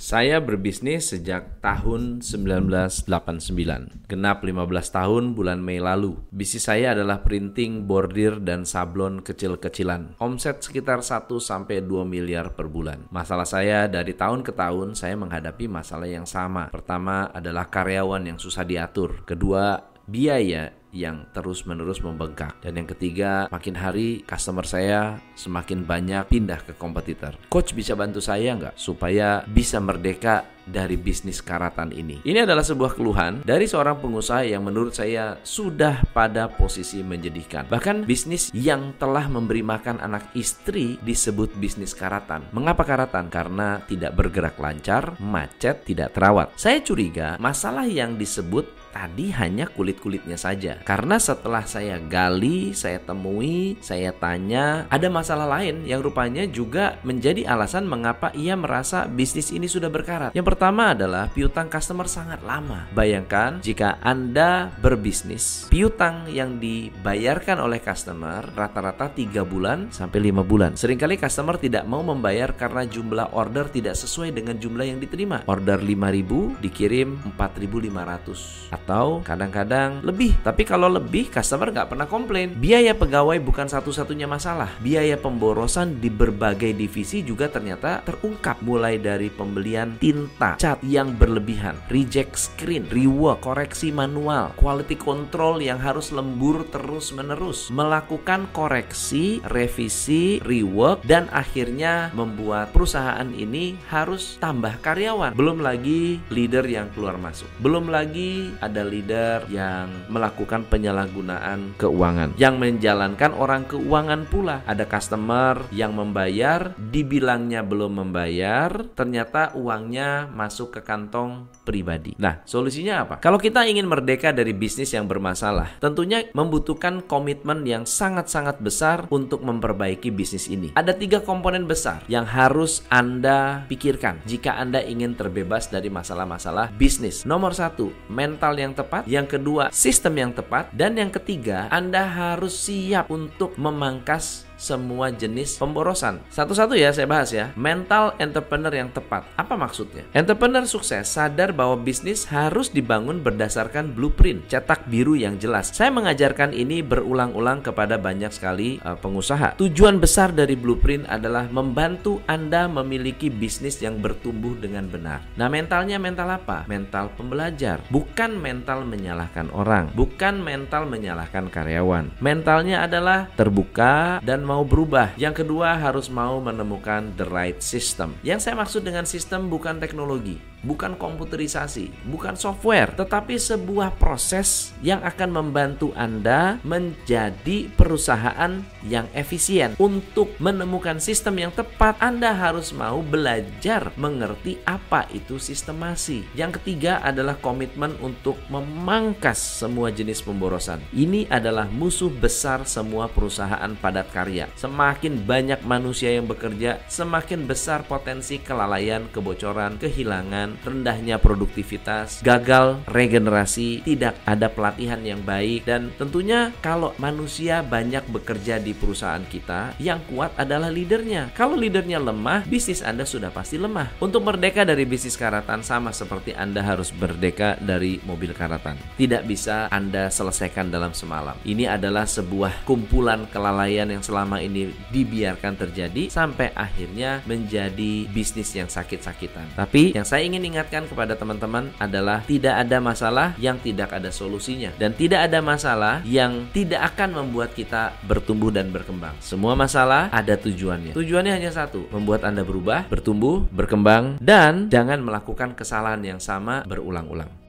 Saya berbisnis sejak tahun 1989. Genap 15 tahun bulan Mei lalu. Bisnis saya adalah printing, bordir, dan sablon kecil-kecilan. Omset sekitar 1 sampai 2 miliar per bulan. Masalah saya dari tahun ke tahun saya menghadapi masalah yang sama. Pertama adalah karyawan yang susah diatur. Kedua, biaya yang terus-menerus membengkak. Dan yang ketiga, makin hari customer saya semakin banyak pindah ke kompetitor. Coach bisa bantu saya nggak supaya bisa merdeka dari bisnis karatan ini? Ini adalah sebuah keluhan dari seorang pengusaha yang menurut saya sudah pada posisi menjadikan. Bahkan bisnis yang telah memberi makan anak istri disebut bisnis karatan. Mengapa karatan? Karena tidak bergerak lancar, macet, tidak terawat. Saya curiga masalah yang disebut tadi hanya kulit-kulitnya saja. Karena setelah saya gali, saya temui, saya tanya, ada masalah lain yang rupanya juga menjadi alasan mengapa ia merasa bisnis ini sudah berkarat. Yang pertama adalah piutang customer sangat lama. Bayangkan jika Anda berbisnis, piutang yang dibayarkan oleh customer rata-rata 3 bulan sampai 5 bulan. Seringkali customer tidak mau membayar karena jumlah order tidak sesuai dengan jumlah yang diterima. Order 5000 dikirim 4500 atau kadang-kadang lebih. Tapi kalau lebih customer nggak pernah komplain. Biaya pegawai bukan satu-satunya masalah. Biaya pemborosan di berbagai divisi juga ternyata terungkap mulai dari pembelian tinta, cat yang berlebihan, reject screen, rework, koreksi manual, quality control yang harus lembur terus-menerus, melakukan koreksi, revisi, rework dan akhirnya membuat perusahaan ini harus tambah karyawan. Belum lagi leader yang keluar masuk. Belum lagi ada leader yang melakukan penyalahgunaan keuangan, yang menjalankan orang keuangan pula. Ada customer yang membayar, dibilangnya belum membayar, ternyata uangnya masuk ke kantong pribadi. Nah, solusinya apa? Kalau kita ingin merdeka dari bisnis yang bermasalah, tentunya membutuhkan komitmen yang sangat-sangat besar untuk memperbaiki bisnis ini. Ada tiga komponen besar yang harus Anda pikirkan jika Anda ingin terbebas dari masalah-masalah bisnis. Nomor satu, mental yang tepat, yang kedua sistem yang tepat, dan yang ketiga Anda harus siap untuk memangkas semua jenis pemborosan. Satu-satu ya saya bahas ya. Mental entrepreneur yang tepat. Apa maksudnya? Entrepreneur sukses sadar bahwa bisnis harus dibangun berdasarkan blueprint, cetak biru yang jelas. Saya mengajarkan ini berulang-ulang kepada banyak sekali uh, pengusaha. Tujuan besar dari blueprint adalah membantu Anda memiliki bisnis yang bertumbuh dengan benar. Nah, mentalnya mental apa? Mental pembelajar, bukan mental menyalahkan orang, bukan mental menyalahkan karyawan. Mentalnya adalah terbuka dan mau berubah. Yang kedua harus mau menemukan the right system. Yang saya maksud dengan sistem bukan teknologi, bukan komputerisasi, bukan software, tetapi sebuah proses yang akan membantu Anda menjadi perusahaan yang efisien. Untuk menemukan sistem yang tepat, Anda harus mau belajar mengerti apa itu sistemasi. Yang ketiga adalah komitmen untuk memangkas semua jenis pemborosan. Ini adalah musuh besar semua perusahaan padat karya. Semakin banyak manusia yang bekerja, semakin besar potensi kelalaian, kebocoran, kehilangan, rendahnya produktivitas, gagal regenerasi, tidak ada pelatihan yang baik dan tentunya kalau manusia banyak bekerja di perusahaan kita, yang kuat adalah leadernya. Kalau leadernya lemah, bisnis Anda sudah pasti lemah. Untuk merdeka dari bisnis karatan sama seperti Anda harus merdeka dari mobil karatan. Tidak bisa Anda selesaikan dalam semalam. Ini adalah sebuah kumpulan kelalaian yang selama ini dibiarkan terjadi sampai akhirnya menjadi bisnis yang sakit-sakitan. Tapi yang saya ingin ingatkan kepada teman-teman adalah tidak ada masalah yang tidak ada solusinya dan tidak ada masalah yang tidak akan membuat kita bertumbuh dan berkembang. Semua masalah ada tujuannya. Tujuannya hanya satu, membuat Anda berubah, bertumbuh, berkembang dan jangan melakukan kesalahan yang sama berulang-ulang.